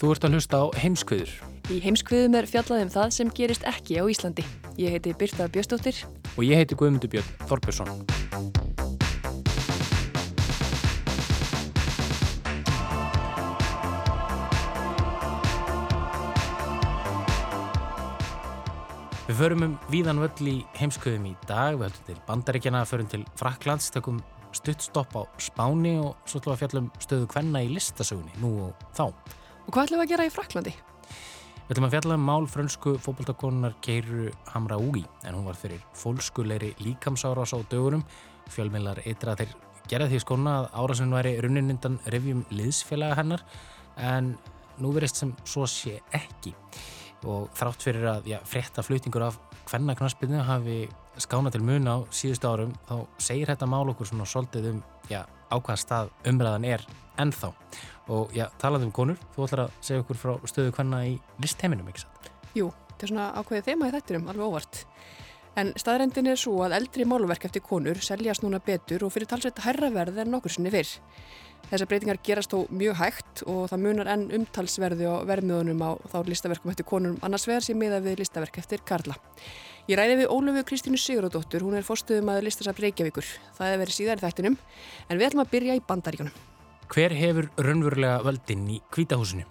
Þú ert að hlusta á heimskviður Í heimskviðum er fjallað um það sem gerist ekki á Íslandi. Ég heiti Birta Bjöstóttir. og ég heiti Guðmundur Björn Þorbjörnsson. Við förum um víðan völl í heimskviðum í dag, við höldum til Bandaríkjana, förum til Fraklands, tökum stuttstopp á Spáni og svo ætlum við að fjallum stöðu kvenna í listasögunni, nú og þá. Og hvað ætlum við að gera í Fraklandi? Við ætlum að fjalla um mál frönsku fótboltakonunar Keiru Hamraoui en hún var fyrir fólkskuleiri líkamsárás á dögurum. Fjölmiðlar eitra þeir gerða því skona að árásinn væri runnin undan revjum liðsfélaga hennar en nú verist sem svo sé ekki. Og þrátt fyrir að já, frétta flutningur af hvenna knaspinu hafi skána til mun á síðustu árum þá segir þetta mál okkur svona svolítið um já, á hvaða stað umræðan er ennþá. Og já, talað um konur, þú ætlar að segja okkur frá stöðu hvenna í listheiminum, ekki satt? Jú, þetta er svona ákveðið þema í þættinum, alveg óvart. En staðrendin er svo að eldri málverk eftir konur seljast núna betur og fyrir talsveit hærra verð en nokkur sinni fyrr. Þessar breytingar gerast þó mjög hægt og það munar enn umtalsverði á vermiðunum á þá listaverkum eftir konum annars vegar sem miða við listaverk eftir Karla. Ég ræði við Ólöfu Kristínu Sigurðardóttur, hún er fórstuðum að listasafn Reykjavíkur. Það hefur verið síðar í þættinum, en við ætlum að byrja í bandaríkunum. Hver hefur raunverulega völdin í kvítahúsinu?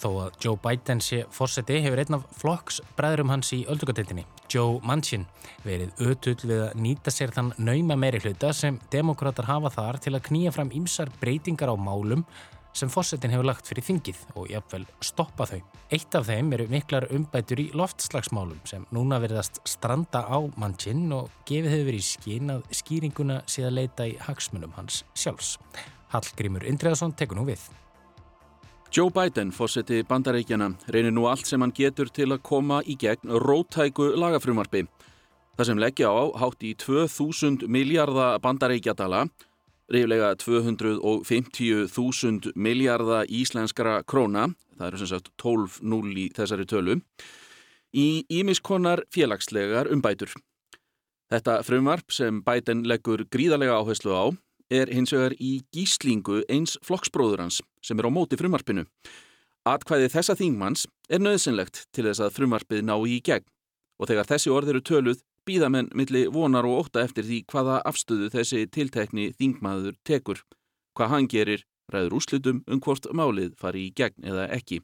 Þó að Joe Biden sé fórseti hefur einn af flokks bræðurum hans í öldungadeildinni, Joe Manchin, verið ötull við að nýta sér þann nauma meiri hluta sem demokrátar hafa þar til að knýja fram ýmsar breytingar á málum sem fórsetin hefur lagt fyrir þingið og jafnvel stoppa þau. Eitt af þeim eru miklar umbætur í loftslagsmálum sem núna verðast stranda á Manchin og gefið hefur verið í skín að skýringuna sé að leita í hagsmunum hans sjálfs. Hallgrímur Indriðarsson tekur nú við. Joe Biden, fórseti bandaríkjana, reynir nú allt sem hann getur til að koma í gegn rótæku lagafrumarfi. Það sem leggja á hátt í 2000 miljardar bandaríkjadala, reyflega 250.000 miljardar íslenskara króna, það eru sem sagt 12-0 í þessari tölu, í ímiskonar félagslegar umbætur. Þetta frumvarp sem Biden leggur gríðarlega áherslu á er hins vegar í gíslingu eins flokksbróður hans sem er á móti frumvarpinu. Atkvæði þessa þingmanns er nöðsynlegt til þess að frumvarpið ná í gegn og þegar þessi orð eru töluð býða menn milli vonar og óta eftir því hvaða afstöðu þessi tiltekni þingmaður tekur. Hvað hann gerir ræður úslitum um hvort málið fari í gegn eða ekki.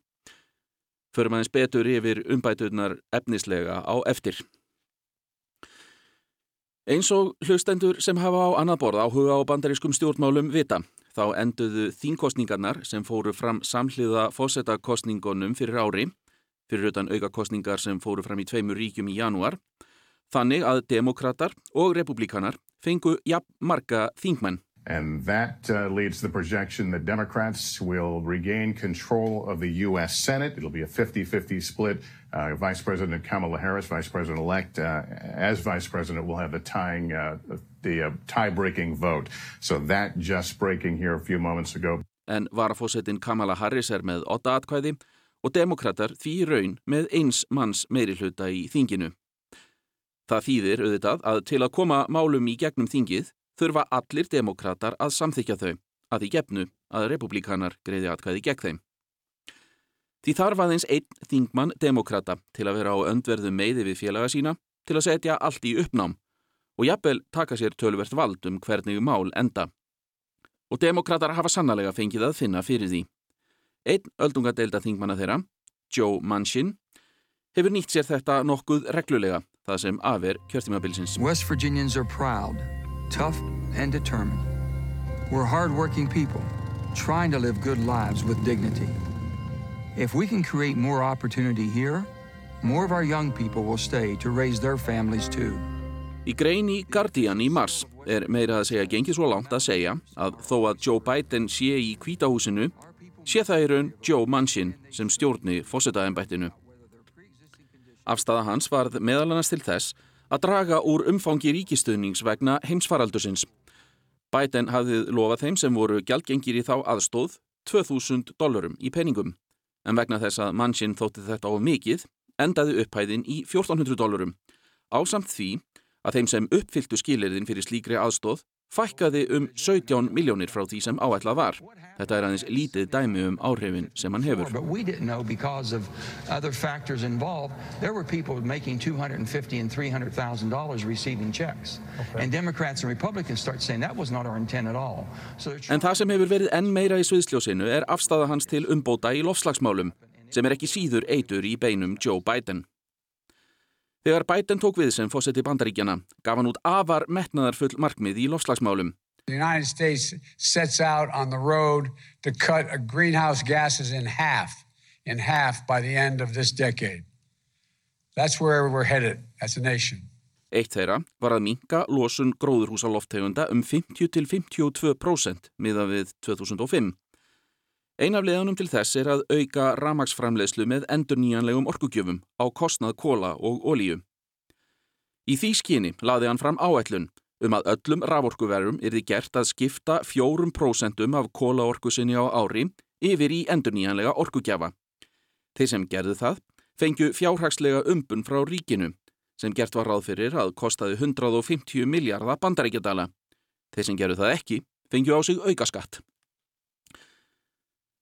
Förum aðeins betur yfir umbæturnar efnislega á eftir. Eins og hlustendur sem hafa á annað borð áhuga á bandarískum stjórnmálum vita, þá enduðu þínkostningarnar sem fóru fram samhliða fósettakostningunum fyrir ári, fyrir utan aukakostningar sem fóru fram í tveimur ríkjum í janúar, þannig að demokrater og republikanar fengu jafn marga þingmenn. And that uh, leads to the projection that Democrats will regain control of the U.S. Senate. It'll be a 50 50 split. Uh, Vice President Kamala Harris, Vice President elect, uh, as Vice President, will have the tying, uh, the uh, tie breaking vote. So that just breaking here a few moments ago. En varafósettin Kamala Harris er með 8 atkvæði og demokrater því í raun með eins manns meiri hluta í þinginu. Það þýðir auðvitað að til að koma málum í gegnum þingið þurfa allir demokrater að samþykja þau, að því gefnu að republikanar greiði atkvæði gegn þeim. Því þarf aðeins einn þingmann demokrata til að vera á öndverðu meiði við félaga sína til að setja allt í uppnám og jafnvel taka sér tölvert vald um hvernig mál enda. Og demokrater hafa sannlega fengið að finna fyrir því. Einn öldungadeilda þingmanna þeirra, Joe Manchin, hefur nýtt sér þetta nokkuð reglulega það sem afer kjörtímabilsins. West Virginians are proud, tough and determined. We're hardworking people, trying to live good lives with dignity. If we can create more opportunity here, more of our young people will stay to raise their families too. Í grein í Guardian í mars er meira að segja gengið svo langt að segja að þó að Joe Biden sé í kvítahúsinu sé það í raun Joe Manchin sem stjórni fósitaðanbættinu. Afstæða hans varð meðal annars til þess að draga úr umfangi ríkistuðnings vegna heimsfaraldursins. Biden hafðið lofað þeim sem voru gjaldgengir í þá aðstóð 2000 dólarum í peningum. En vegna þess að Manchin þótti þetta of mikið endaði upphæðin í 1400 dólarum. Ásamt því að þeim sem uppfylltu skilirðin fyrir slíkri aðstóð fækkaði um 17 miljónir frá því sem áætlað var. Þetta er aðeins lítið dæmi um áhrifin sem hann hefur. But we didn't know because of other factors involved. There were people making 250 and 300,000 dollars receiving checks. Okay. And Democrats and Republicans start saying that was not our intent at all. So en það sem hefur verið enn meira í sviðsljósinu er afstæða hans til umbóta í lofslagsmálum sem er ekki síður eitur í beinum Joe Biden. Þegar Biden tók við sem fósetti bandaríkjana gaf hann út afar metnaðarfull markmið í lofslagsmálum. The United States sets out on the road to cut greenhouse gases in half, in half by the end of this decade. That's where we're headed as a nation. Eitt þeirra var að minka losun gróðurhúsaloftegunda um 50-52% miða við 2005. Einaf leðanum til þess er að auka ramagsframlegslu með endurníjanlegum orkugjöfum á kostnað kóla og ólíu. Í því skyni laði hann fram áætlun um að öllum raforkuverum er þið gert að skipta 4% af kólaorkusinni á ári yfir í endurníjanlega orkugjafa. Þeir sem gerðu það fengju fjárhagslega umbun frá ríkinu sem gert var ráð fyrir að kostaði 150 miljardar bandaríkjadala. Þeir sem gerðu það ekki fengju á sig aukaskatt.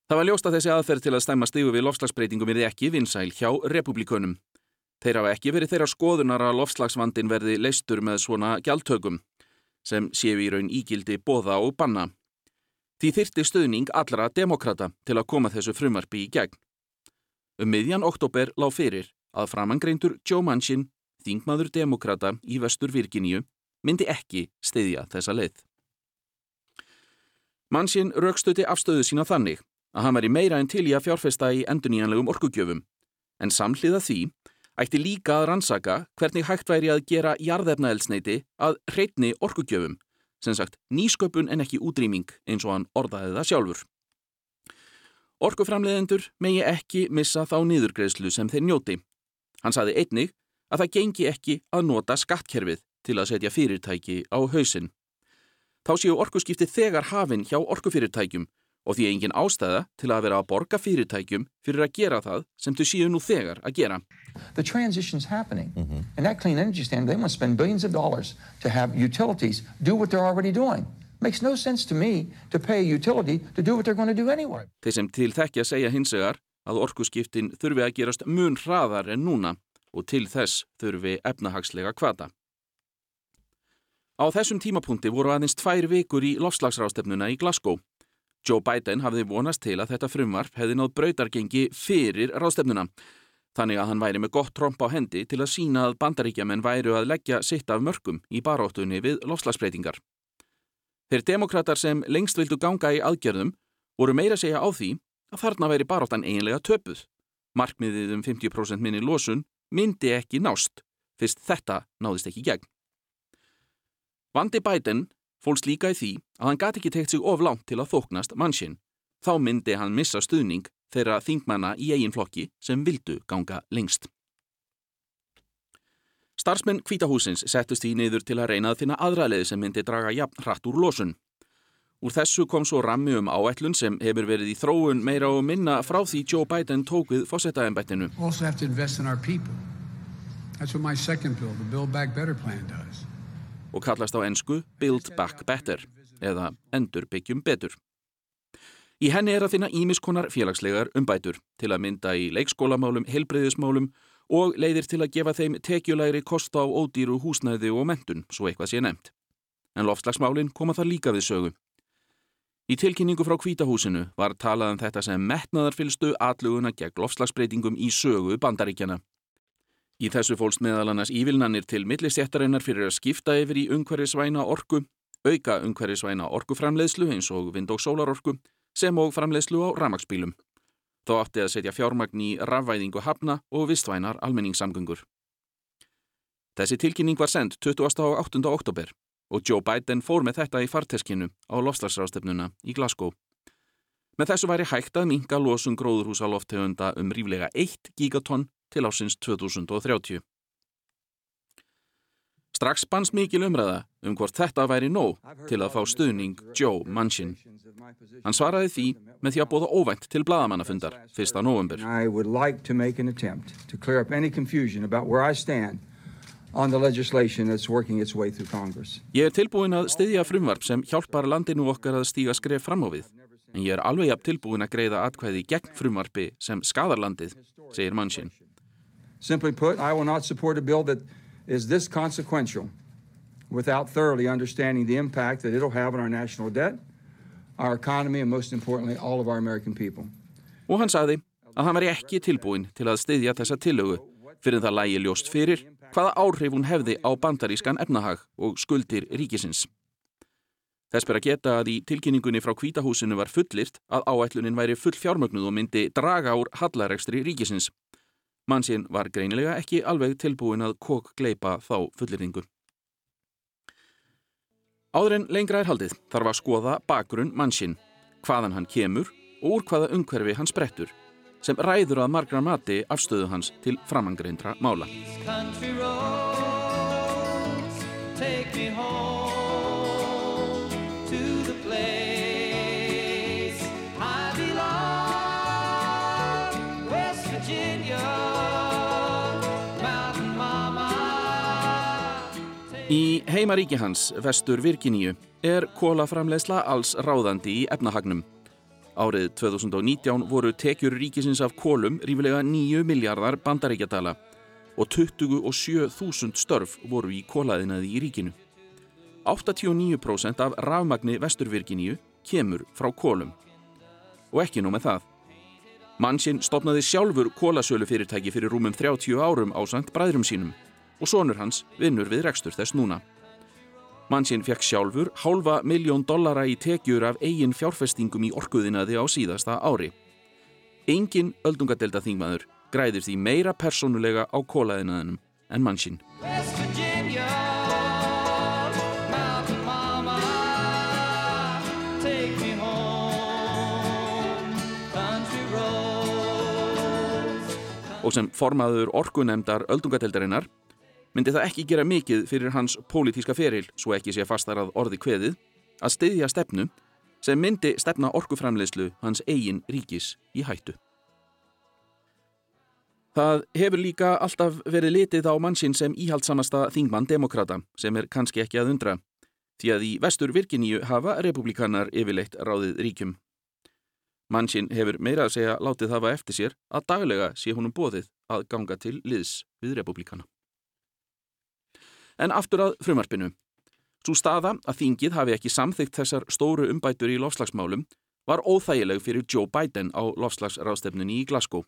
Það var ljóst að þessi aðferð til að stæma stígu við lofslagsbreytingum er ekki vinsæl hjá republikunum. Þeir hafa ekki verið þeirra skoðunar að lofslagsvandin verði leistur með svona gjaldtökum sem séu í raun ígildi bóða og banna. Því þyrti stöðning allra demokrata til að koma þessu frumarpi í gegn. Um miðjan oktober lág fyrir að framangreindur Joe Manchin, þingmaður demokrata í vestur Virginíu, myndi ekki stiðja þessa leið. Manchin raukstuði afstöðu sína þannig að hann væri meira en til í að fjárfesta í enduníjanlegum orkugjöfum, en samhliða því ætti líka að rannsaka hvernig hægt væri að gera jarðefnaelsneiti að hreitni orkugjöfum, sem sagt nýsköpun en ekki útrýming eins og hann orðaði það sjálfur. Orkuframleðendur megi ekki missa þá niðurgreðslu sem þeir njóti. Hann saði einnig að það gengi ekki að nota skattkerfið til að setja fyrirtæki á hausin. Þá séu orkuskipti þegar hafinn hjá orkufyrirtækjum og því engin ástæða til að vera að borga fyrirtækjum fyrir að gera það sem þau séu nú þegar að gera. The transition's happening. Mm -hmm. And that clean energy standard, they must spend billions of dollars to have utilities do what they're already doing. Makes no sense to me to pay a utility to do what they're going to do anyway. Þeir sem til þekkja segja hinsegar að orkuskiptin þurfi að gerast mun hraðar en núna og til þess þurfi efnahagslega kvata. Á þessum tímapunkti voru aðeins tvær vikur í lofslagsrástefnuna í Glasgow Joe Biden hafði vonast til að þetta frumvarp hefði náð brautargengi fyrir ráðstefnuna. Þannig að hann væri með gott tromp á hendi til að sína að bandaríkjaman væru að leggja sitt af mörgum í baróttunni við lofslagsbreytingar. Þeir demokrater sem lengst vildu ganga í aðgerðum voru meira segja á því að þarna væri baróttan eiginlega töpuð. Markmiðið um 50% minni losun myndi ekki nást, fyrst þetta náðist ekki gegn. Vandi Biden Fólks líka í því að hann gati ekki teikt sig of langt til að þóknast mannsinn. Þá myndi hann missa stuðning þeirra þingmanna í eigin flokki sem vildu ganga lengst. Starsmenn kvítahúsins settust í niður til að reyna að finna aðræðið sem myndi draga jafn hratt úr losun. Úr þessu kom svo rammi um áætlun sem hefur verið í þróun meira og minna frá því Joe Biden tók við fósettaðanbættinu. Also have to invest in our people. That's what my second bill, the Build Back Better plan does og kallast á ensku Build Back Better eða Endur byggjum betur. Í henni er að finna ímiskonar félagslegar umbætur til að mynda í leikskólamálum, helbreyðismálum og leiðir til að gefa þeim tekjulegri kosta á ódýru húsnæði og mentun, svo eitthvað sé nefnt. En lofslagsmálinn koma það líka við sögu. Í tilkynningu frá kvítahúsinu var talað um þetta sem metnaðarfylstu atluguna gegn lofslagsbreytingum í sögu bandaríkjana. Í þessu fólst meðal annars ívilnanir til millistjættarinnar fyrir að skipta yfir í umhverfisvæna orku, auka umhverfisvæna orkuframleiðslu eins og vind- og sólarorku sem og framleiðslu á ramagsbílum. Þá átti að setja fjármagn í rafvæðingu hafna og vistvænar almenningssamgöngur. Þessi tilkynning var sendt 28. og 8. oktober og Joe Biden fór með þetta í farteskinu á lofslagsrástefnuna í Glasgow. Með þessu væri hægt að minga losun gróðurhúsa loftegunda um ríflega 1 gigatonn til ásins 2030. Strax bannst mikil umræða um hvort þetta væri nóg til að fá stuðning Joe Manchin. Hann svaraði því með því að bóða óvænt til bladamannafundar 1. november. I would like to make an attempt to clear up any confusion about where I stand on the legislation that's working its way through Congress. Ég er tilbúin að styðja frumvarp sem hjálpar landinu okkar að stíga skref fram á við. En ég er alveg jafn tilbúin að greiða atkvæði gegn frumvarpi sem skadar landið, segir Manchin. Simply put, I will not support a bill that is this consequential without thoroughly understanding the impact that it'll have on our national debt, our economy, and most importantly, all of our American people. Og hann sagði að hann væri ekki tilbúin til að styðja þessa tillögu fyrir það lægi ljóst fyrir hvaða áhrif hún hefði á bandarískan efnahag og skuldir ríkisins. Þess ber að geta að í tilkynningunni frá kvítahúsinu var fullirt að áætlunin væri full fjármögnuð og myndi draga úr hallarekstri ríkisins. Mannsinn var greinilega ekki alveg tilbúin að kók gleipa þá fullirningu. Áður en lengra er haldið þarf að skoða bakgrunn mannsinn, hvaðan hann kemur og úr hvaða umhverfi hann sprettur, sem ræður að margra mati afstöðu hans til framangreindra mála. Í heimaríki hans, vestur Virginíu, er kólaframlegsla alls ráðandi í efnahagnum. Árið 2019 voru tekjur ríkisins af kólum rífilega 9 miljardar bandaríkjadala og 27.000 störf voru í kólaðinaði í ríkinu. 89% af rafmagni vestur Virginíu kemur frá kólum. Og ekki nú með það. Mannsinn stopnaði sjálfur kólasölu fyrirtæki fyrir rúmum 30 árum á samt bræðrum sínum og sonur hans vinnur við rekstur þess núna. Mannsinn fekk sjálfur hálfa miljón dollara í tekjur af eigin fjárfestingum í orkuðinaði á síðasta ári. Engin öldungadelda þingmaður græðir því meira persónulega á kólaðinaðinum en mannsinn. Og sem formaður orkunemdar öldungadeldarinnar myndi það ekki gera mikið fyrir hans pólitíska feril, svo ekki sé fastar að orði kveðið, að styðja stefnu sem myndi stefna orkuframleyslu hans eigin ríkis í hættu. Það hefur líka alltaf verið litið á mannsinn sem íhaldsamasta þingmann demokrata, sem er kannski ekki að undra, því að í vestur Virginíu hafa republikanar yfirleitt ráðið ríkjum. Mannsinn hefur meira að segja látið hafa eftir sér að daglega sé honum bóðið að ganga til liðs við republikana. En aftur að frumarpinu. Svo staða að þingið hafi ekki samþygt þessar stóru umbætur í lofslagsmálum var óþægileg fyrir Joe Biden á lofslagsráðstefnunni í Glasgow.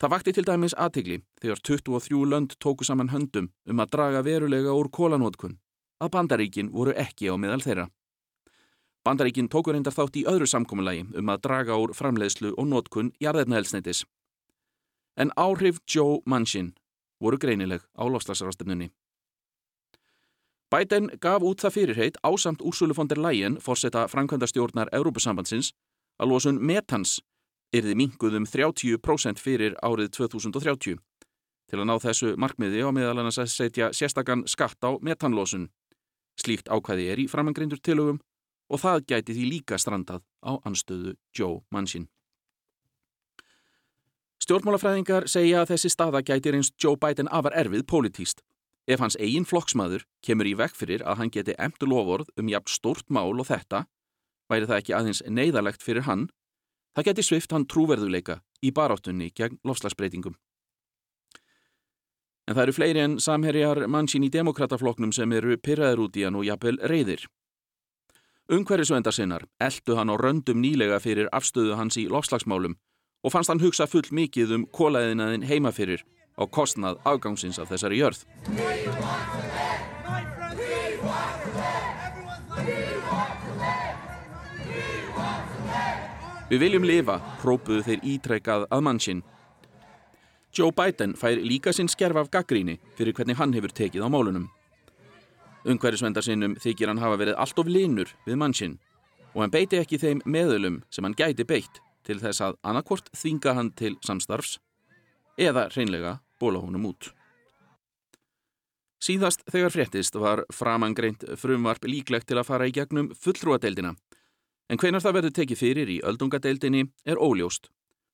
Það vakti til dæmis aðtigli þegar 23 lönd tóku saman höndum um að draga verulega úr kólanótkun að bandaríkin voru ekki á meðal þeirra. Bandaríkin tóku reyndar þátt í öðru samkominlægi um að draga úr framleiðslu og nótkun jarðefnaelsneitis. En áhrif Joe Manchin voru greinileg á lofslagsráðstefnunni. Biden gaf út það fyrirheit ásamt Úrsulu von der Leyen, fórseta framkvæmda stjórnar Európusambandsins, að losun metans yrði minguð um 30% fyrir árið 2030 til að ná þessu markmiði á meðal annars að setja sérstakann skatt á metanlosun. Slíkt ákvæði er í framangrindur tilögum og það gæti því líka strandað á anstöðu Joe Manchin. Stjórnmálafræðingar segja að þessi staða gæti reynst Joe Biden afar erfið pólitíst Ef hans eigin flokksmaður kemur í vekk fyrir að hann geti emtu lofórð um jafn stórt mál og þetta, væri það ekki aðeins neyðalegt fyrir hann, það geti svift hann trúverðuleika í baráttunni gegn lofslagsbreytingum. En það eru fleiri en samherjar mannsín í demokratafloknum sem eru pyrraður út í hann og jafnvel reyðir. Ungverðisvendar sinnar eldu hann á röndum nýlega fyrir afstöðu hans í lofslagsmálum og fannst hann hugsa full mikið um kólaðinaðin heima fyrir á kostnað afgangsins af þessari jörð. Við viljum lifa, própuðu þeir ítrekkað að mannsinn. Joe Biden fær líka sinn skerf af gaggríni fyrir hvernig hann hefur tekið á málunum. Ungverðisvendarsinnum þykir hann hafa verið allt of linur við mannsinn og hann beiti ekki þeim meðölum sem hann gæti beitt til þess að annarkvort þvinga hann til samstarfs eða hreinlega bóla honum út. Síðast þegar fréttist var framangreint frumvarp líklegt til að fara í gegnum fulltrúadeildina En hvenar það verður tekið fyrir í öldungadeildinni er óljóst,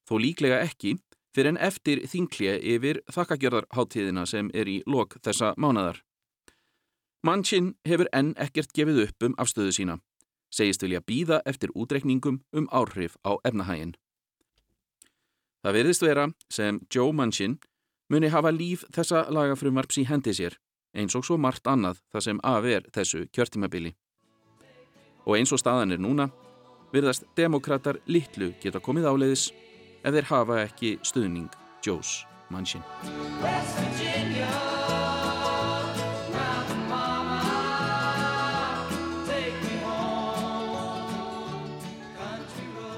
þó líklega ekki fyrir en eftir þinglið yfir þakkagjörðarháttíðina sem er í lok þessa mánadar. Manchin hefur enn ekkert gefið upp um afstöðu sína, segist vilja býða eftir útreikningum um áhrif á efnahægin. Það verðist vera sem Joe Manchin muni hafa líf þessa lagafrumvarps í hendi sér, eins og svo margt annað það sem af er þessu kjörtimabili. Og eins og staðan er núna, virðast demokrater litlu geta komið áleiðis ef þeir hafa ekki stuðning Joes Manchin.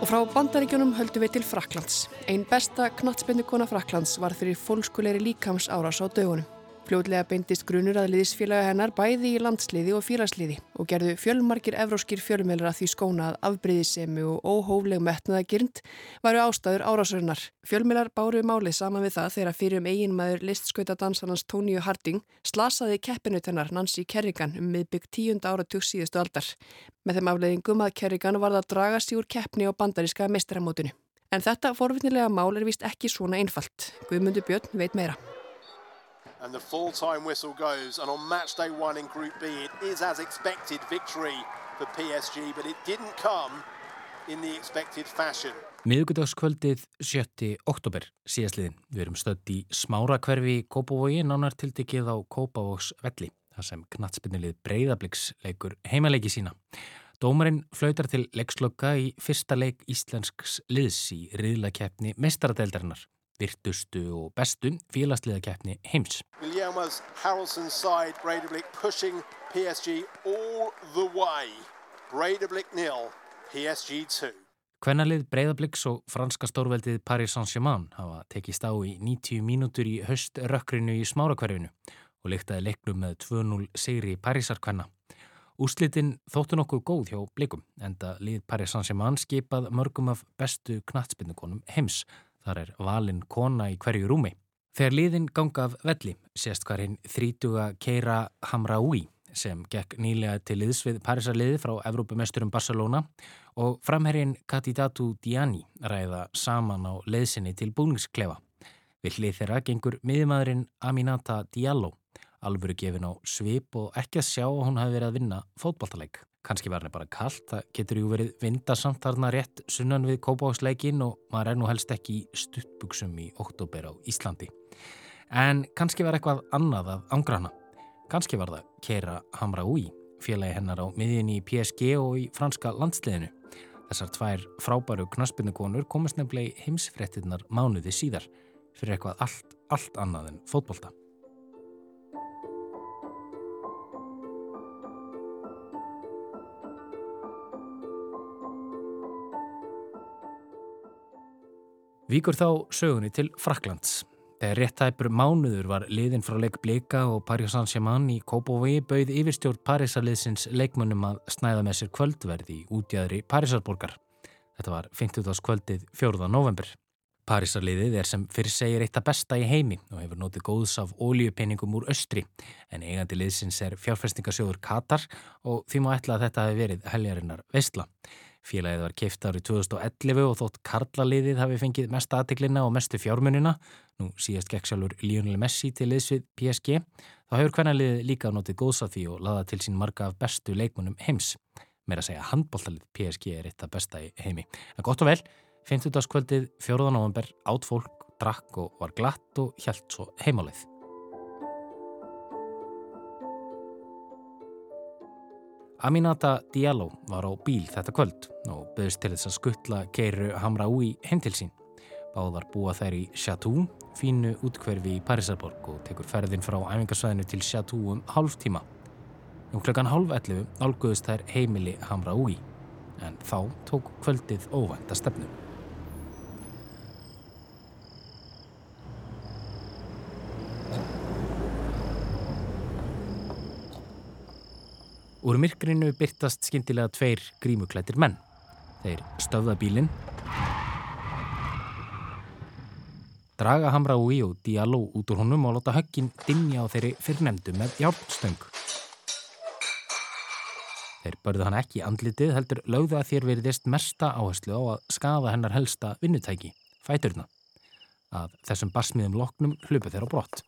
Og frá bandaríkjunum höldum við til Fraklands. Einn besta knatsbendukona Fraklands var fyrir fólkskuleiri líkams árás á dögunum. Fljóðlega beindist grunur að liðisfélaga hennar bæði í landsliði og félagsliði og gerðu fjölmarkir evróskir fjölmeilra því skóna að afbreyðisemi og óhófleg metnaða gyrnd varu ástæður árásörunar. Fjölmeilar báru málið saman við það þegar fyrir um eiginmaður listskauta dansanans Tóníu Harding slasaði keppinautennar Nancy Kerrigan um miðbygg tíunda áratug síðustu aldar. Með þeim afleiðingum að Kerrigan var það að draga sig úr keppni á bandaríska mestaramótinu. En þetta forvinnilega mál er vist ekki svona einfalt. Guðmundur Björn veit meira and the full-time whistle goes and on match day one in Group B it is as expected victory for PSG but it didn't come in the expected fashion. Miðugudagskvöldið 7. oktober síðastliðin. Við erum stödd í smára hverfi Kópavogi nánar tildikið á Kópavóks velli þar sem knatsbynnilið Breiðabliks leikur heimaleiki sína. Dómarinn flautar til leikslokka í fyrsta leik íslensks liðs í riðlakeppni mestaradeildarinnar virtustu og bestu félagsliðakeppni heims. Viljámas Haraldsons side, Breidablik pushing PSG all the way. Breidablik nil, PSG 2. Kvennalið Breiðabliks og franska stórveldið Paris Saint-Germain hafa tekist á í 90 mínútur í höströkkrinu í smárakverfinu og líktaði leiknum með 2-0 sigri Parísarkvenna. Úslitin þóttu nokkuð góð hjá blikum enda lið Paris Saint-Germain skipað mörgum af bestu knatsbyndukonum heims Þar er valin kona í hverju rúmi. Þegar liðin ganga af velli sést hverjinn þrítuga Keira Hamraoui sem gekk nýlega til liðs við Parísarliði frá Evrópumesturum Barcelona og framherrin Katidatu Diani ræða saman á leiðsinni til búningsklefa. Við hlið þeirra gengur miðjumadurinn Aminata Diallo, alvöru gefin á svip og ekki að sjá að hún hafi verið að vinna fótballtaleik. Kanski var henni bara kallt, það getur jú verið vindasamt þarna rétt sunnan við kópáksleikin og maður er nú helst ekki í stuttbuksum í oktober á Íslandi. En kannski var eitthvað annað af ángrana. Kannski var það Keira Hamraoui, félagi hennar á miðjunni í PSG og í franska landsliðinu. Þessar tvær frábæru knaspinnukonur komast nefnilega í heimsfrettinnar mánuði síðar fyrir eitthvað allt, allt annað en fótbolta. Víkur þá sögunni til Fraklands. Þegar réttæpur mánuður var liðin frá leik Blika og Paris Saint-Germain í Kópavogi bauð yfirstjórn Parísarliðsins leikmönnum að snæða með sér kvöldverði í útjæðri Parísarborgar. Þetta var 50. kvöldið 4. november. Parísarliðið er sem fyrir segir eitt að besta í heimi og hefur notið góðs af ólíupenningum úr östri en eigandi liðsins er fjárfestingasjóður Katar og því má ætla að þetta hefur verið heljarinnar veistla. Félagið var keift árið 2011 og þótt Karlaliðið hafi fengið mest aðteglina og mestu fjármunina, nú síðast gekk sjálfur Lionel Messi til liðs við PSG, þá hefur hvernaliðið líka notið góðsa því og laða til sín marga af bestu leikmunum heims. Meira að segja handbóltalið PSG er eitt af besta í heimi. En gott og vel, 50. kvöldið 4. november átt fólk, drakk og var glatt og hjælt svo heimáleið. Aminata Diallo var á bíl þetta kvöld og böðist til þess að skuttla Keiru Hamraoui heim til sín. Báðar búa þær í Chateau, fínu útkverfi í Parísarborg og tekur ferðin frá æfingarsvæðinu til Chateau um hálf tíma. Um klukkan hálf 11 álguðist þær heimili Hamra Úi, en þá tók kvöldið óvænta stefnu. Úr myrkrinu byrtast skindilega tveir grímuklættir menn. Þeir stöfða bílinn, draga Hamra Úi og Diallo út úr honum og láta höggin dinja á þeirri fyrrnemdu með hjálpstöng. Þeir börðu hann ekki andlitið heldur lögðu að þér veriðist mesta áherslu á að skafa hennar helsta vinnutæki, fæturna. Að þessum basmiðum loknum hlupu þeir á brott.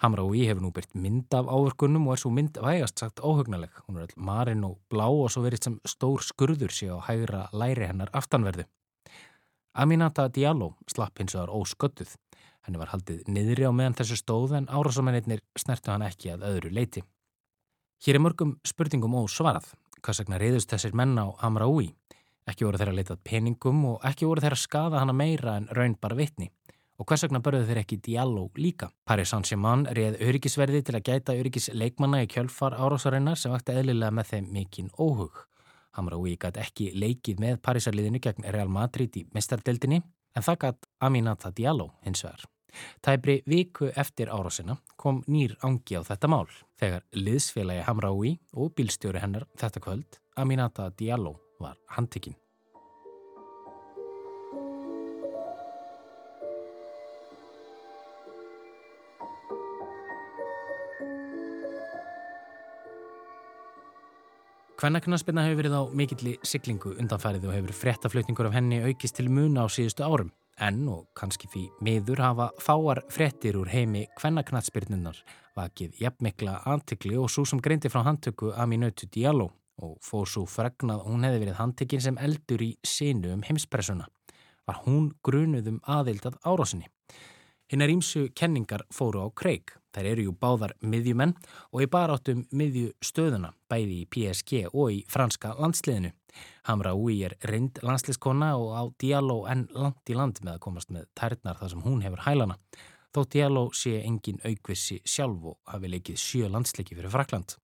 Hamraúi hefur nú byrt mynd af áverkunum og er svo mynd vægast sagt óhugnaleg. Hún er all marinn og blá og svo verið sem stór skurður sé á hægra læri hennar aftanverðu. Aminata Diallo slapp hins vegar ósköttuð. Henni var haldið niðri á meðan þessu stóð en árásamennir snertu hann ekki að öðru leiti. Hér er mörgum spurningum ósvarað. Hvað sagna reyðust þessir menn á Hamraúi? Ekki voru þeirra leitað peningum og ekki voru þeirra skada hana meira en raun bara vitni. Og hvers vegna börðu þeir ekki Diallo líka? Paris Saint-Germain reið öryggisverði til að gæta öryggis leikmanna í kjölfar árásarinnar sem vakti eðlilega með þeim mikinn óhug. Hamraoui gæti ekki leikið með Parísarliðinu gegn Real Madrid í mestardeldinni en það gæti Aminata Diallo hins vegar. Tæbri viku eftir árásina kom nýr ángi á þetta mál þegar liðsfélagi Hamraoui og bílstjóri hennar þetta kvöld Aminata Diallo var handtekinn. Kvennaknarsbyrna hefur verið á mikilli siglingu undanfærið og hefur frettaflutningur af henni aukist til muna á síðustu árum. En, og kannski því miður, hafa fáar frettir úr heimi kvennaknarsbyrnunar vakið jafnmikla antikli og svo sem greindi frá handtöku Aminatu Diallo og fór svo fregnað hún hefði verið handtekinn sem eldur í sinu um heimspressuna. Var hún grunuð um aðildað árásinni. Hinnar ímsu kenningar fóru á kreik. Þær eru jú báðar miðjumenn og í baráttum miðju stöðuna, bæði í PSG og í franska landsliðinu. Hamra Úi er reynd landsliðskona og á Diallo enn langt í land með að komast með tærnar þar sem hún hefur hælana. Þó Diallo sé engin aukvissi sjálf og hafi leikið sjö landsleiki fyrir Frakland.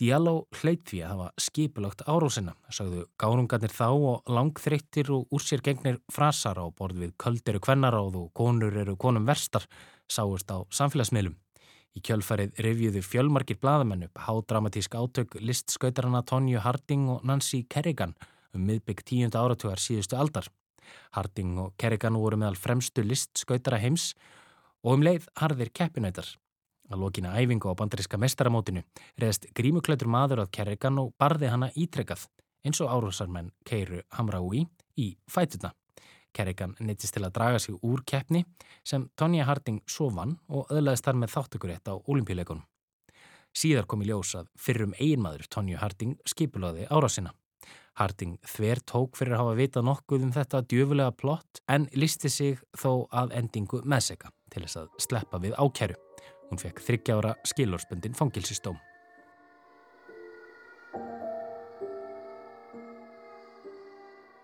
Diallo hleit því að hafa skipulagt árósina, sagðu gárungarnir þá og langþreyttir og úr sér gengnir frasar á borð við köld eru kvennaráð og konur eru konum verstar, sáist á samfélagsmiðlum. Í kjölfarið revjuðu fjölmarkir bladamenn upp hádramatísk átök listskautarana Tonju Harding og Nancy Kerrigan um miðbygg tíunda áratugar síðustu aldar. Harding og Kerrigan voru meðal fremstu listskautara heims og um leið harðir keppinautar. Að lokina æfingu á bandaríska mestaramótinu reðst grímuklætur maður að Kerrigan og barði hana ítrekkað eins og árúsarmenn Keiru Hamraui í fætuna. Kerrigan neittist til að draga sig úr keppni sem Tonja Harding svo vann og öðlaðist þar með þáttökurétt á olimpíuleikunum. Síðar kom í ljós að fyrrum eiginmaður Tonju Harding skipulaði árásina. Harding þver tók fyrir að hafa vitað nokkuð um þetta djöfulega plott en listi sig þó að endingu meðseka til þess að sleppa við ákæru. Hún fekk þryggjára skilorspöndin fangilsistóm.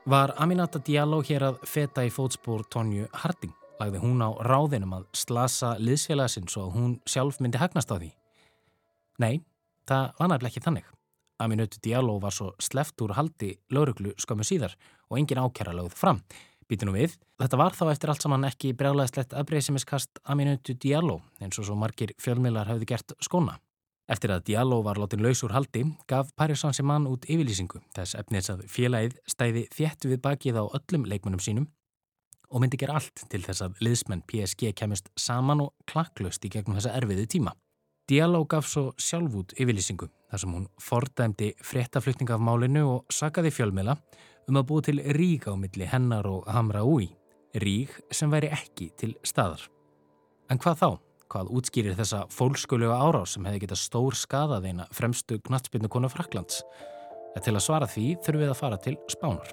Var Aminata Diallo hér að feta í fótspór Tonju Harding? Lagði hún á ráðinum að slasa liðsfélagsinn svo að hún sjálf myndi hagnast á því? Nei, það var næfnileg ekki þannig. Aminatu Diallo var svo sleft úr haldi lauruglu skömmu síðar og engin ákjara lögð fram. Býtunum við, þetta var þá eftir allt saman ekki brjálæðislegt aðbreyðsimiskast Aminatu Diallo eins og svo margir fjölmiðlar hafði gert skona. Eftir að Diallo var látin laus úr haldi gaf Paris Saint-Germain út yfirlýsingu þess efnis að félagið stæði þéttu við bakið á öllum leikmunum sínum og myndi gera allt til þess að liðsmenn PSG kemist saman og klakklust í gegnum þessa erfiði tíma. Diallo gaf svo sjálf út yfirlýsingu þar sem hún fordæmdi fréttaflutning af málinu og sagaði fjölmiðla um að búa til rík á milli hennar og Hamra Úi, rík sem væri ekki til staðar. En hvað þá? Hvað útskýrir þessa fólkskulega árás sem hefði getað stór skadað eina fremstu knatsbyrnu konu Fraklands? En til að svara því þurfum við að fara til Spánar.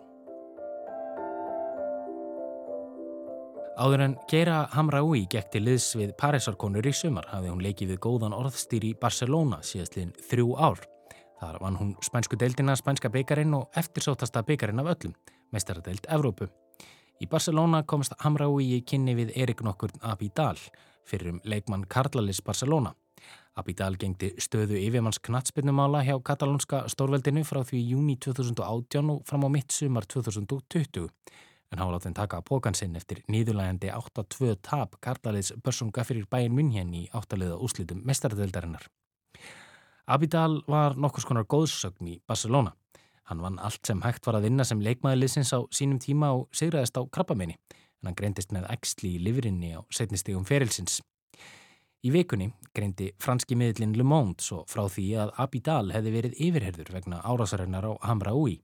Áður en Geira Hamraoui gekk til liðs við Parísarkonur í sumar hafði hún leikið við góðan orðstýr í Barcelona síðastliðin þrjú ár. Þar vann hún spænsku deildina, spænska byggarinn og eftirsótasta byggarinn af öllum, mestaradeild Evrópu. Í Barcelona komst Hamraoui í kynni við Erik nokkur Abidal fyrir um leikmann Karlalis Barcelona. Abidal gengdi stöðu yfirmanns knatsbyrnumála hjá katalónska stórveldinu frá því júni 2018 og fram á mitt sumar 2020 en hann var látið taka að pókan sinn eftir nýðulægandi 8-2 tap Karlalis börsunga fyrir bæin München í áttaliða úslitum mestaradeildarinnar. Abidal var nokkus konar góðsögn í Barcelona. Hann vann allt sem hægt var að vinna sem leikmaðurliðsins á sínum tíma og sigraðist á krabbameini en hann greindist með ægsli í lifurinni á setnistegum ferilsins. Í vikunni greindi franski miðlinn Le Monde svo frá því að Abidal hefði verið yfirherður vegna árásarinnar á Hamraoui.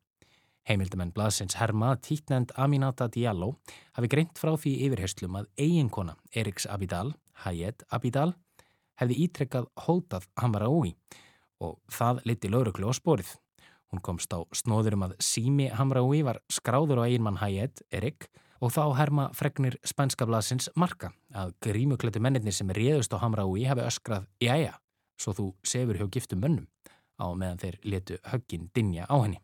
Heimildamenn blaðsins Herma Títnend Aminata Diallo hafi greint frá því yfirherslum að eiginkona Eriks Abidal, Hayed Abidal, hefði ítrekkað hótað Hamraoui og það liti lauruglu á sporið. Hún komst á snóðurum að Simi Hamraoui var skráður á eiginmann Hayed, Erik, og þá herma fregnir spænska blaðsins marka að grímuklættu mennirnir sem réðust á Hamraoui hafi öskrað Jæja, svo þú sefur hjá giftum mönnum á meðan þeir letu höggin dinja á henni.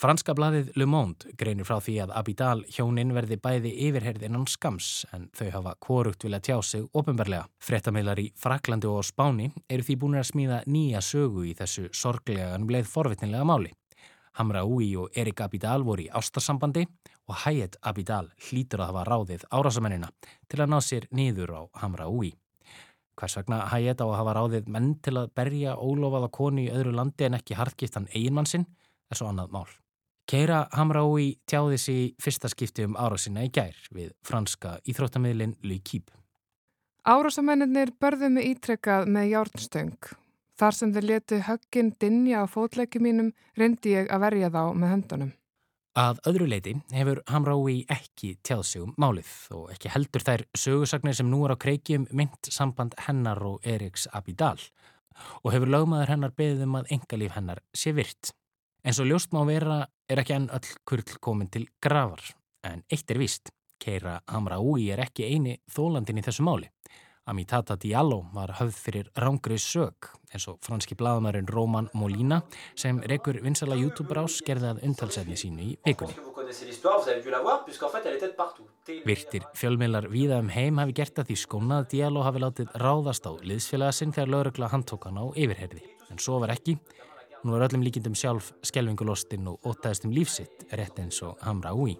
Franska blaðið Le Monde greinir frá því að Abidal hjónin verði bæði yfirherð innan skams en þau hafa korugt vilja tjá sig ofinbarlega. Frettameilar í Fraklandi og Spáni eru því búin að smíða nýja sögu í þessu sorglega en bleið forvitnilega máli. Hamraoui og Erik Abidal voru í ástarsambandi og Hayed Abidal hlýtur að hafa ráðið árásamennina til að ná sér niður á Hamraoui. Hvers vegna Hayed á að hafa ráðið menn til að berja ólofaða konu í öðru landi en ekki harðgiftan eiginmann sinn er svo annað mál. Keira Hamraoui tjáði sig í fyrsta skipti um árásina í gær við franska íþróttamiðlinn L'Equipe. Árásamennir börðu mig ítrekkað með járnstöng Þar sem þeir letu högginn dinja á fótleiki mínum reyndi ég að verja þá með höndunum. Að öðru leiti hefur Hamraoui ekki tjáð sig um málið og ekki heldur þær sögursagnir sem nú er á kreikjum mynd samband hennar og Eriks Abidal og hefur lögmaður hennar beðið um að engalíf hennar sé virt. En svo ljóst má vera er ekki enn öll kurl komin til gravar en eitt er víst, keira Hamraoui er ekki eini þólandin í þessu máli. Amitata Diallo var höfð fyrir rángrið sög eins og franski bladamærin Roman Molina sem rekur vinsala YouTube ás gerði að umtalsefni sínu í vikunni. Virtir fjölmiðlar víða um heim hafi gert að því skónað Diallo hafi látið ráðast á liðsfélaga sinn þegar laurugla handtókan á yfirherði. En svo var ekki. Nú er öllum líkindum sjálf skelvingulostinn og ótaðist um lífsitt rétt eins og Hamra Úi.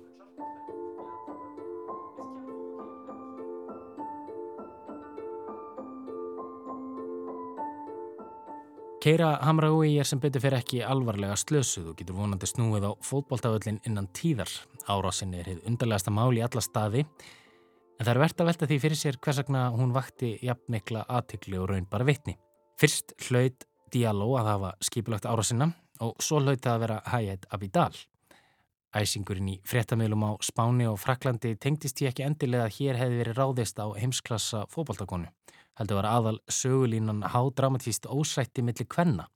Keira Hamraoui er sem betur fyrir ekki alvarlega slösuð og getur vonandi snúið á fótbóltaföllin innan tíðar. Árásin er hefð undarlegasta mál í alla staði en það er verðt að velta því fyrir sér hvers vegna hún vakti jafnmikla aðtykli og raun bara vitni. Fyrst hlaut Diallo að hafa skipilagt árásina og svo hlaut það að vera Hayed Abidal. Æsingurinn í fréttamilum á Spáni og Fraklandi tengdist ég ekki endilega að hér hefði verið ráðist á heimsklassa fótballtakonu heldur var aðal sögulínan hádramatíst ósætti millir kvenna.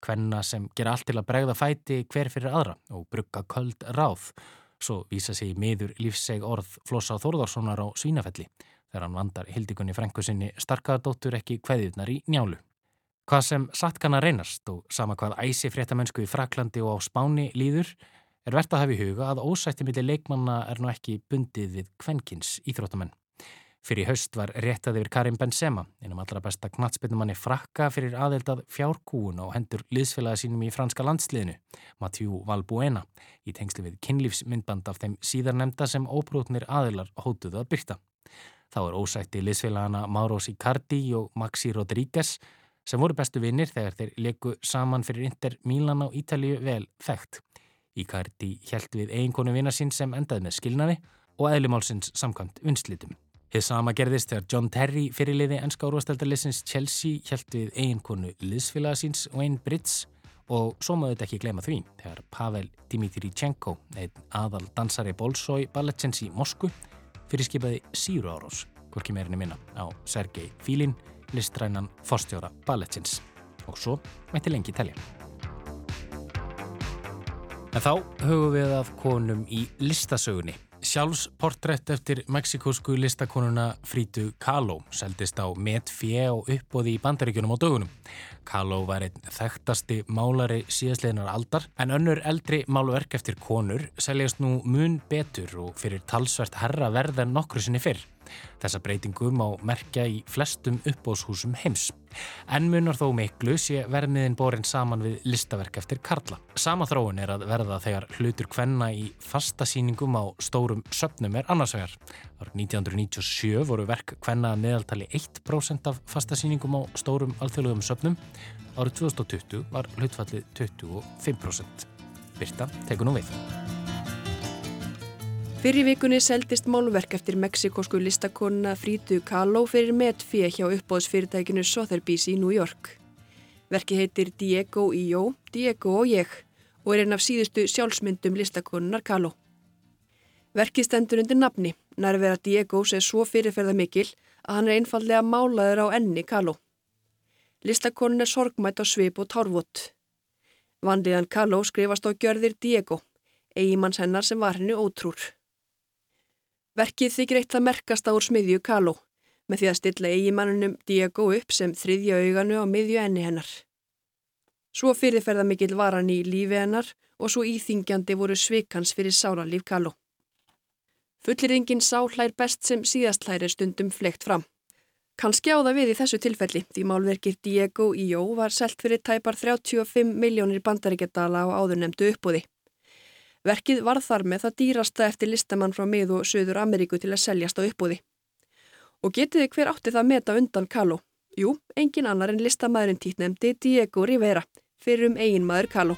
Kvenna sem gera allt til að bregða fæti hver fyrir aðra og brugga köld ráð. Svo vísa sig miður lífseg orð Flossa Þórðarssonar á Svínafelli þegar hann vandar hildikunni frængu sinni starkaðardóttur ekki hveðirnar í njálu. Hvað sem satt kann að reynast og sama hvað æsi fréttamennsku í Fraklandi og á Spáni líður er verðt að hafa í huga að ósætti millir leikmanna er nú ekki bundið við kvenkins íþróttamenn. Fyrir haust var réttað yfir Karim Benzema, einum allra besta knatsbyrnumanni frakka fyrir aðeldað fjárkúun og hendur liðsfélagi sínum í franska landsliðinu, Mathieu Valbuena, í tengsli við kynlífsmyndband af þeim síðarnemda sem óbrútnir aðelar hótuðu að byrta. Þá er ósætti liðsfélagana Mauro Icardi og Maxi Rodríguez sem voru bestu vinnir þegar þeir leku saman fyrir Inter Milan á Ítalíu vel þekkt. Icardi hjælt við eiginkonu vinna sín sem endaði með skilnaði og eðlimálsins samkvæmt vinslitum. Hið sama gerðist þegar John Terry fyrirliði ennska úrvasteldarlissins Chelsea hjælt við eiginkonu liðsfélagasins Wayne Bridge og svo maður þetta ekki glema því þegar Pavel Dimitrichenko, einn aðal dansari Bolsói Balletsins í Moskvu, fyrirskipaði síru árós, hvorki meirinni minna, á Sergei Filin, listrænan forstjóra Balletsins. Og svo mætti lengi telja. En þá höfum við að konum í listasögunni Sjálfsportrett eftir meksikósku listakonuna Frítu Kahlo seldist á met fjö og uppbóði í bandaríkjunum á dögunum. Kahlo var einn þekktasti málari síðastleginar aldar en önnur eldri málverk eftir konur seljast nú mun betur og fyrir talsvert herra verð en nokkru sinni fyrr. Þessa breytingu má merkja í flestum uppbóðshúsum heims. En munar þó miklu sé vermiðin borin saman við listaverk eftir Karla. Sama þróun er að verða þegar hlutur kvenna í fastasýningum á stórum söpnum er annarsvegar. Árið 1997 voru verk kvenna meðaltali 1% af fastasýningum á stórum alþjóðlegum söpnum. Árið 2020 var hlutfallið 25%. Birta tekur nú við. Fyrir vikunni seldist málverk eftir meksikosku listakonna Frítu Kahlo fyrir metfíð hjá uppbóðsfyrirtækinu Sotheby's í New York. Verki heitir Diego y Yo, Diego og ég og er einn af síðustu sjálfsmyndum listakonnar Kahlo. Verkið stendur undir nafni, nærvera Diego sé svo fyrirferða mikil að hann er einfallega málaður á enni Kahlo. Listakonun er sorgmætt á svip og tárvot. Vanliðan Kahlo skrifast á gjörðir Diego, eigimanns hennar sem var henni ótrúr. Verkið þykir eitt að merkast á úr smiðju Kaló með því að stilla eigimannunum Diego upp sem þriðja auganu á miðju enni hennar. Svo fyrirferða mikill var hann í lífi hennar og svo íþingjandi voru svikans fyrir sálarlíf Kaló. Fullirðingin sá hlær best sem síðast hlær er stundum flegt fram. Kanski á það við í þessu tilfelli því málverkið Diego í Jó var selt fyrir tæpar 35 miljónir bandaríkjadala á áðurnemdu uppbúði. Verkið var þar með það dýrasta eftir listamann frá mið og söður Ameríku til að seljast á uppbúði. Og getiði hver átti það meta undan Kaló? Jú, engin annar en listamæðurinn títnemdi Diego Rivera, fyrir um eigin maður Kaló.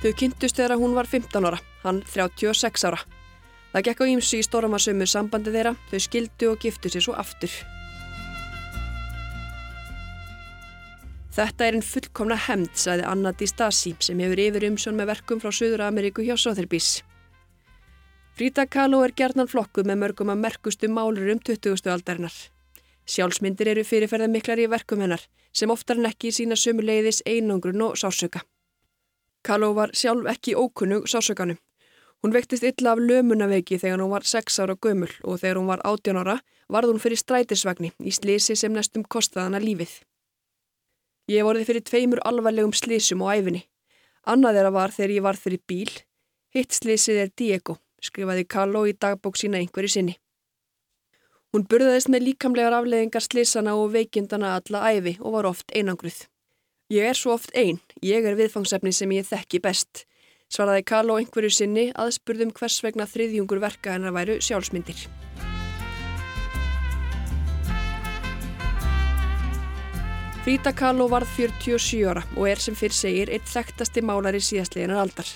Þau kynntust þegar hún var 15 ára, hann 36 ára. Það gekk á ímsu í stormasömu sambandi þeirra, þau skildu og giftu sér svo aftur. Þetta er einn fullkomna hemd, sagði Anna Di Stasi sem hefur yfir umsjón með verkum frá Suður Ameríku hjá Sotheby's. Frida Kahlo er gerðnan flokku með mörgum að merkustu málur um 20. aldarinnar. Sjálfsmyndir eru fyrirferða miklar í verkum hennar sem oftar en ekki sína sömuleiðis einangrun og sásöka. Kahlo var sjálf ekki ókunnug sásökanum. Hún vektist illa af lömunaveiki þegar hún var 6 ára gömul og þegar hún var 18 ára varð hún fyrir strætisvagni í slisi sem næstum kostaðana lífið. Ég vorði fyrir tveimur alvarlegum slísum á æfinni. Annað þeirra var þegar ég var fyrir bíl. Hitt slísið er Diego, skrifaði Carlo í dagbók sína einhverju sinni. Hún burðaðist með líkamlegar afleðingar slísana og veikindana alla æfi og var oft einangruð. Ég er svo oft einn, ég er viðfangsefni sem ég þekki best, svaraði Carlo einhverju sinni aðspurðum hvers vegna þriðjungur verka hennar væru sjálfsmyndir. Frida Kahlo varð 47 ára og er sem fyrr segir eitt þekktasti málari síðastleginar aldar.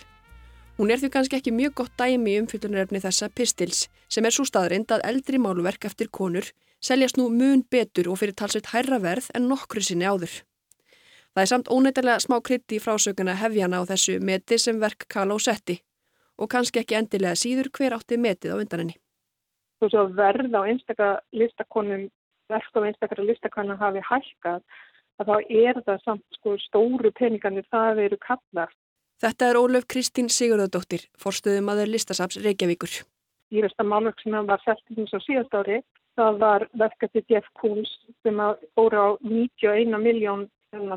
Hún er því kannski ekki mjög gott dæmi í umfyllunarefni þessa pistils sem er svo staðrind að eldri málverk eftir konur seljast nú mun betur og fyrir talsveit hærra verð en nokkru sinni áður. Það er samt óneitarlega smá krytti í frásöguna hefjana á þessu meti sem verk Kahlo setti og kannski ekki endilega síður hver átti metið á undan henni. Þú svo verð á einstakka listakonum verk á einstakara listakonum hafi hækkað að þá er það samt sko stóru peningarnir það eru kallar. Þetta er Ólöf Kristín Sigurðardóttir, forstöðum aður listasaps Reykjavíkur. Dýrasta málverk sem var eins og síðast ári, það var verkefni Jeff Koons sem fór á 91 miljón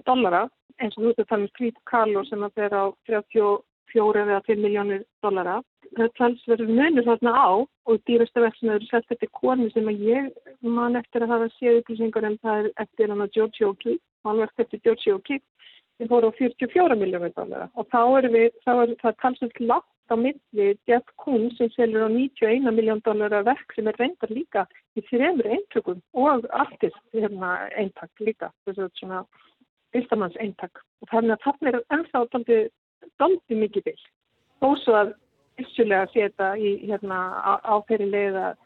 dollara, eins og þú veist að það er Street Carlo sem að fer á 34 eða 5 miljónir dollara. Talsverður munur þarna á og dýrasta verk sem eru selgt eftir konu sem að ég man eftir að hafa séð upplýsingar en það er eftir hann að George O'Keefe, málverk eftir George O'Keefe sem fór á 44 miljónir dollara. Og þá er, við, þá er það talsvert látt á milli Jeff Koons sem selur á 91 miljón dollara verk sem er reyndar líka í þrjumur eintökum og artist hérna, eintak líka, þess að svona fylgstamanns eintak. Og þannig að það er ennþá daldi mikið bygg. Þó svo að vissulega setja í hérna áferri leið að,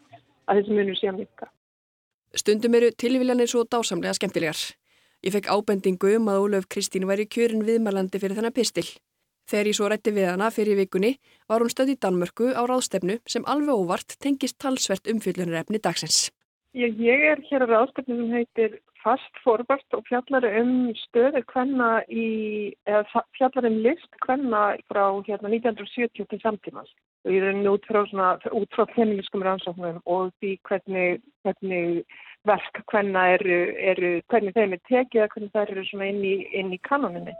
að þessi munur sé að mikka. Stundum eru tilvílanir svo dásamlega skemmtilegar. Ég fekk ábendingu um að Ólöf Kristín væri kjörin viðmælandi fyrir þennan pistil. Þegar ég svo rætti við hana fyrir vikunni var hún stöð í Danmörku á ráðstefnu sem alveg óvart tengist talsvert umfyllunarefni dagsins. Ég, ég er hér á ráðstefnu sem heitir fast forvart og fjallar um stöðu hvenna í, eða fjallar um list hvenna frá hérna 1970 til samtímans. Og ég er nú út frá, svona, út frá feministkum rannsóknum og því hvernig, hvernig verk hvenna eru, eru, hvernig þeim er tekið, hvernig það eru svona inn í, inn í kanoninni.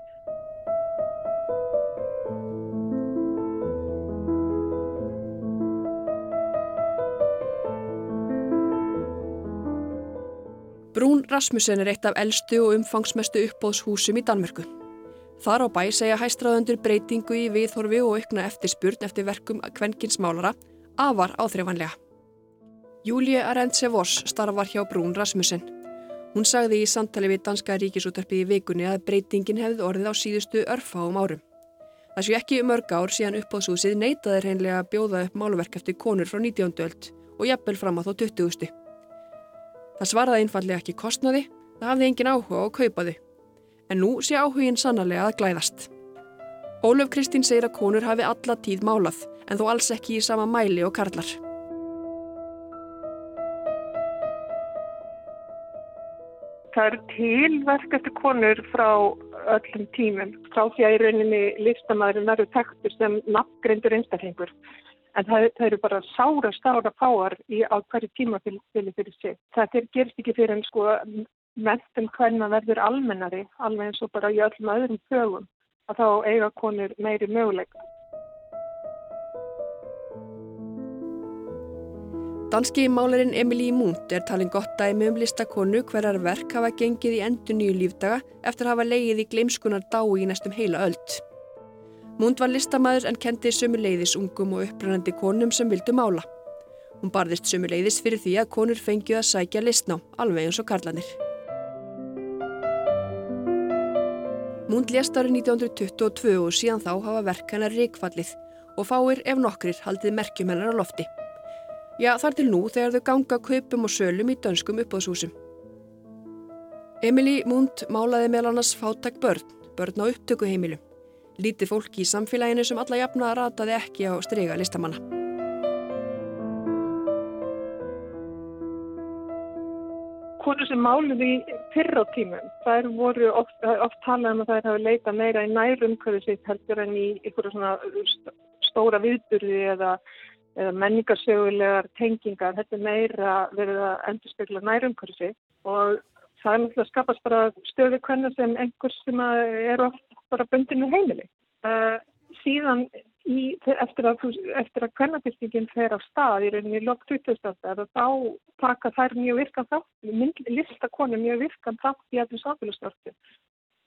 Brún Rasmussen er eitt af eldstu og umfangsmestu uppbóðshúsum í Danmörku. Þar á bæ segja hæstraðundur breytingu í viðhorfi og aukna eftirspurn eftir verkum kvenkins málara afar áþreifanlega. Júlie Arendse Voss starfar hjá Brún Rasmussen. Hún sagði í samtali við Danska ríkisúttarpið í vikunni að breytingin hefði orðið á síðustu örfáum árum. Það séu ekki mörg ár síðan uppbóðshúsið neytaði reynlega að bjóða upp máluverk eftir konur frá 19. öld og jafnvel fram á þó 20. Það svaraði einfallega ekki kostnaði, það hafði engin áhuga á að kaupa þau. En nú sé áhugin sannarlega að glæðast. Ólöf Kristín segir að konur hafi alla tíð málað, en þó alls ekki í sama mæli og karlar. Það eru tilverk eftir konur frá öllum tímum, frá því að í rauninni listamæðurinn verður tektur sem nafngreindur einstaklingur en það, það eru bara sára, sára fáar í, á hverju tímafili fyrir sig. Það gerst ekki fyrir en sko mentum hvernig það verður almennari, alveg eins og bara í öllum öðrum fögum, að þá eiga konur meiri möguleika. Danski málarinn Emilí Múnt er talin gott dæmi um listakonu hverjar verk hafa gengið í endur nýju lífdaga eftir að hafa leigið í gleimskunar dái í næstum heila öllt. Múnd var listamæður en kendi sömuleiðis ungum og upprænandi konum sem vildu mála. Hún barðist sömuleiðis fyrir því að konur fengið að sækja listná, alveg eins og karlanir. Múnd lést árið 1922 og síðan þá hafa verk hennar ríkfallið og fáir ef nokkrir haldið merkjum hennar á lofti. Já, þar til nú þegar þau ganga kaupum og sölum í dönskum uppáðshúsum. Emilí Múnd málaði meðal annars fáttak börn, börn á upptökuheimilum lítið fólki í samfélaginu sem alla jafna rataði ekki á strega listamanna. Konur sem máluði fyrr á tímum, þær voru oft, oft talað um að þær hafi leita meira í nærumkvæðu sitt heldur en í einhverja svona stóra viðburði eða, eða menningarsögulegar tengingar. Þetta er meira verið að endurspegla nærumkvæðu sitt og það er náttúrulega skapast bara stöðu hvernig sem einhvers sem er oft bara bundinu heimili. Uh, síðan í, eftir að, að kvennabildingin fer á stað í rauninni lók 2000 þá taka þær mjög virkan þátt, listakonu mjög virkan þátt í allir samfélagsstörtu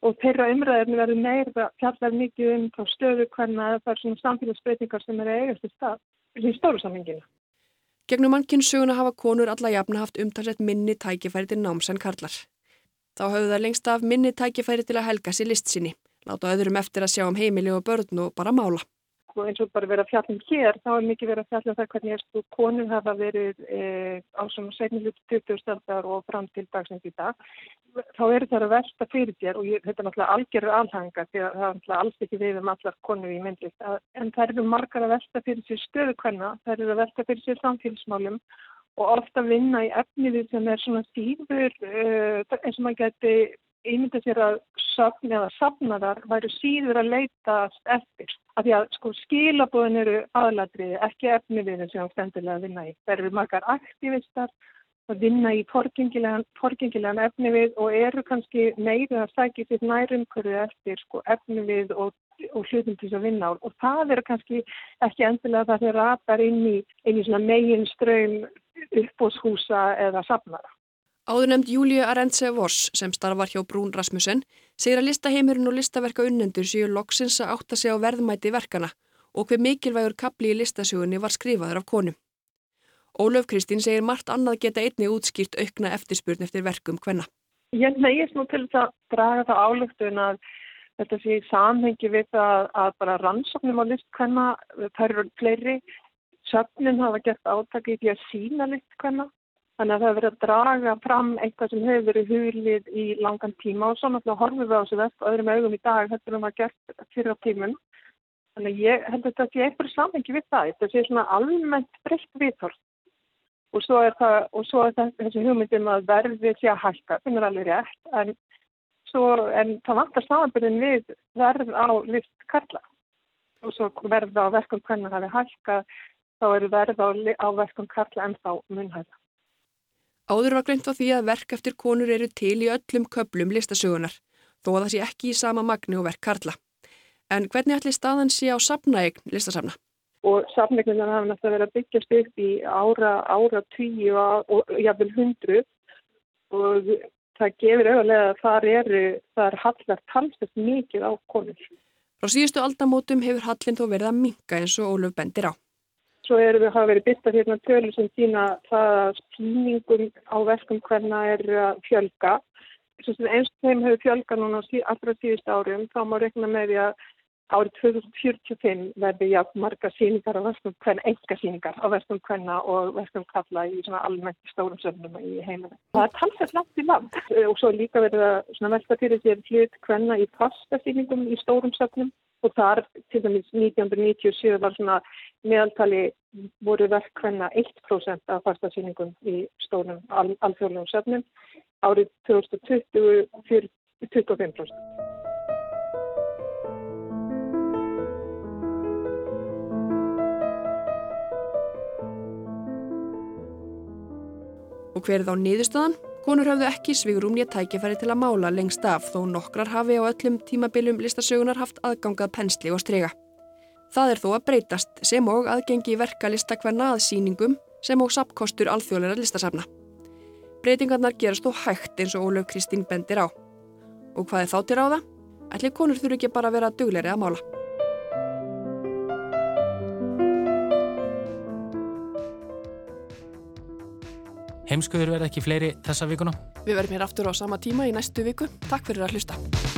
og þeirra umræðinu verður meira fjallar mikið um þá stöðu hvernig það er svona samfélagsbreytingar sem er eigast í stað í stóru samhenginu. Gegnum mannkinn söguna hafa konur alla jafna haft umtalsett minni tækifæri til náms en karlar. Þá hafðu það lengst af minni tækifæri til að helga sér list sinni láta öðrum eftir að sjá um heimili og börn og bara mála. Og eins og bara verið að fjalla um hér, þá er mikið verið að fjalla um það hvernig erstu konur hafa verið e, á svona segnilut 20 stöldar og fram til dagsins í dag. Þá eru það að versta fyrir þér og ég, þetta er náttúrulega algjörður alhanga því að það er náttúrulega alls ekki við um allar konur í myndlist. En það eru margar að versta fyrir sér stöðu hvenna, það eru að versta fyrir sér samfélagsmálum og ofta vinna í efniði sem er svona síður uh, eins og maður geti ímynda sér að söfn eða safnarar væru síður að leita eftir. Af því að sko skilabóðin eru aðladriði, ekki efniviðin sem stendilega vinna í. Það eru margar aktivistar að vinna í forgengilegan efnivið og eru kannski meira að sækja sér nærumkörðu eftir sko efnivið og, og hlutum til þess að vinna á. Og það eru kannski ekki endilega það þegar ratar inn í, inn í megin ströym uppbóðshúsa eða safnara. Áðurnemd Júliu Arendse Voss sem starfar hjá Brún Rasmussen segir að listaheimurinn og listaverka unnendur séu loksins að átta sig á verðmæti verkana og hver mikilvægur kapli í listasögunni var skrifaður af konum. Ólöf Kristín segir margt annað geta einni útskýrt aukna eftirspurn eftir verkum hvenna. Ég neyjast nú til að draga það álöftun að þetta sé í samhengi við það að bara rannsóknum á list hvenna, það eru fleiri söfnin hafa gert átaki í því að sína list hvenna Þannig að það hefur verið að draga fram eitthvað sem hefur verið hulið í langan tíma og svo náttúrulega horfum við á þessu vest öðrum augum í dag þetta er að gert fyrir á tímun. Þannig að ég held að þetta sé eitthvað samhengi við það. Þetta sé svona almennt breytt viðhort og svo er, það, og svo er það, þessi hugmyndum að verði sé að hækka, sem er alveg rétt, en, svo, en það vantar samanbyrðin við verð á list karla og svo verð á verkum hvernig það er hækka, þá eru verð á, á verkum karla en þá munhæða. Áður var greint á því að verk eftir konur eru til í öllum köplum listasögunar, þó að það sé ekki í sama magni og verk karla. En hvernig ætli staðan sé á sapnaegn listasafna? Og sapnaegnina hafa náttúrulega verið að byggjast upp í ára, ára tíu og jafnvel hundru og það gefur auðvitað að það eru, það er hallar talsast mikið á konur. Frá síðustu aldamótum hefur hallin þó verið að minka eins og Óluf bendir á. Svo erum við að hafa verið byrtað hérna tölur sem sína það að spíningum á verkum hverna er að fjölga. Eins og þeim hefur fjölga núna allra síðust árum, þá má rekna með því að árið 2045 verði jafn marga síningar á verkum hverna, enga síningar á verkum hverna og verkum kalla í almennt stórum söfnum í heiminu. Það er talsett langt í land og svo líka verið að velta fyrir sér hlut hverna í pasta síningum í stórum söfnum og þar til dæmis 1997 var svona meðaltali voru verkvenna 1% af fastasýningum í stónum al alþjóðlegum söfnum árið 2020 fyrir 25%. Og hver er þá niðurstöðan? Konur hafðu ekki svigurum nýja tækifæri til að mála lengst af þó nokkrar hafi á öllum tímabiljum listasögunar haft aðgangað pensli og strega. Það er þó að breytast sem og aðgengi verka listakverna að síningum sem og sapkostur alþjóðleira listasafna. Breytingarnar gerast þó hægt eins og Ólöf Kristín bendir á. Og hvað er þá til ráða? Ætli konur þurfu ekki bara að vera dugleiri að mála. Heimskuður verð ekki fleiri þessa vikuna. Við verðum hér aftur á sama tíma í næstu viku. Takk fyrir að hlusta.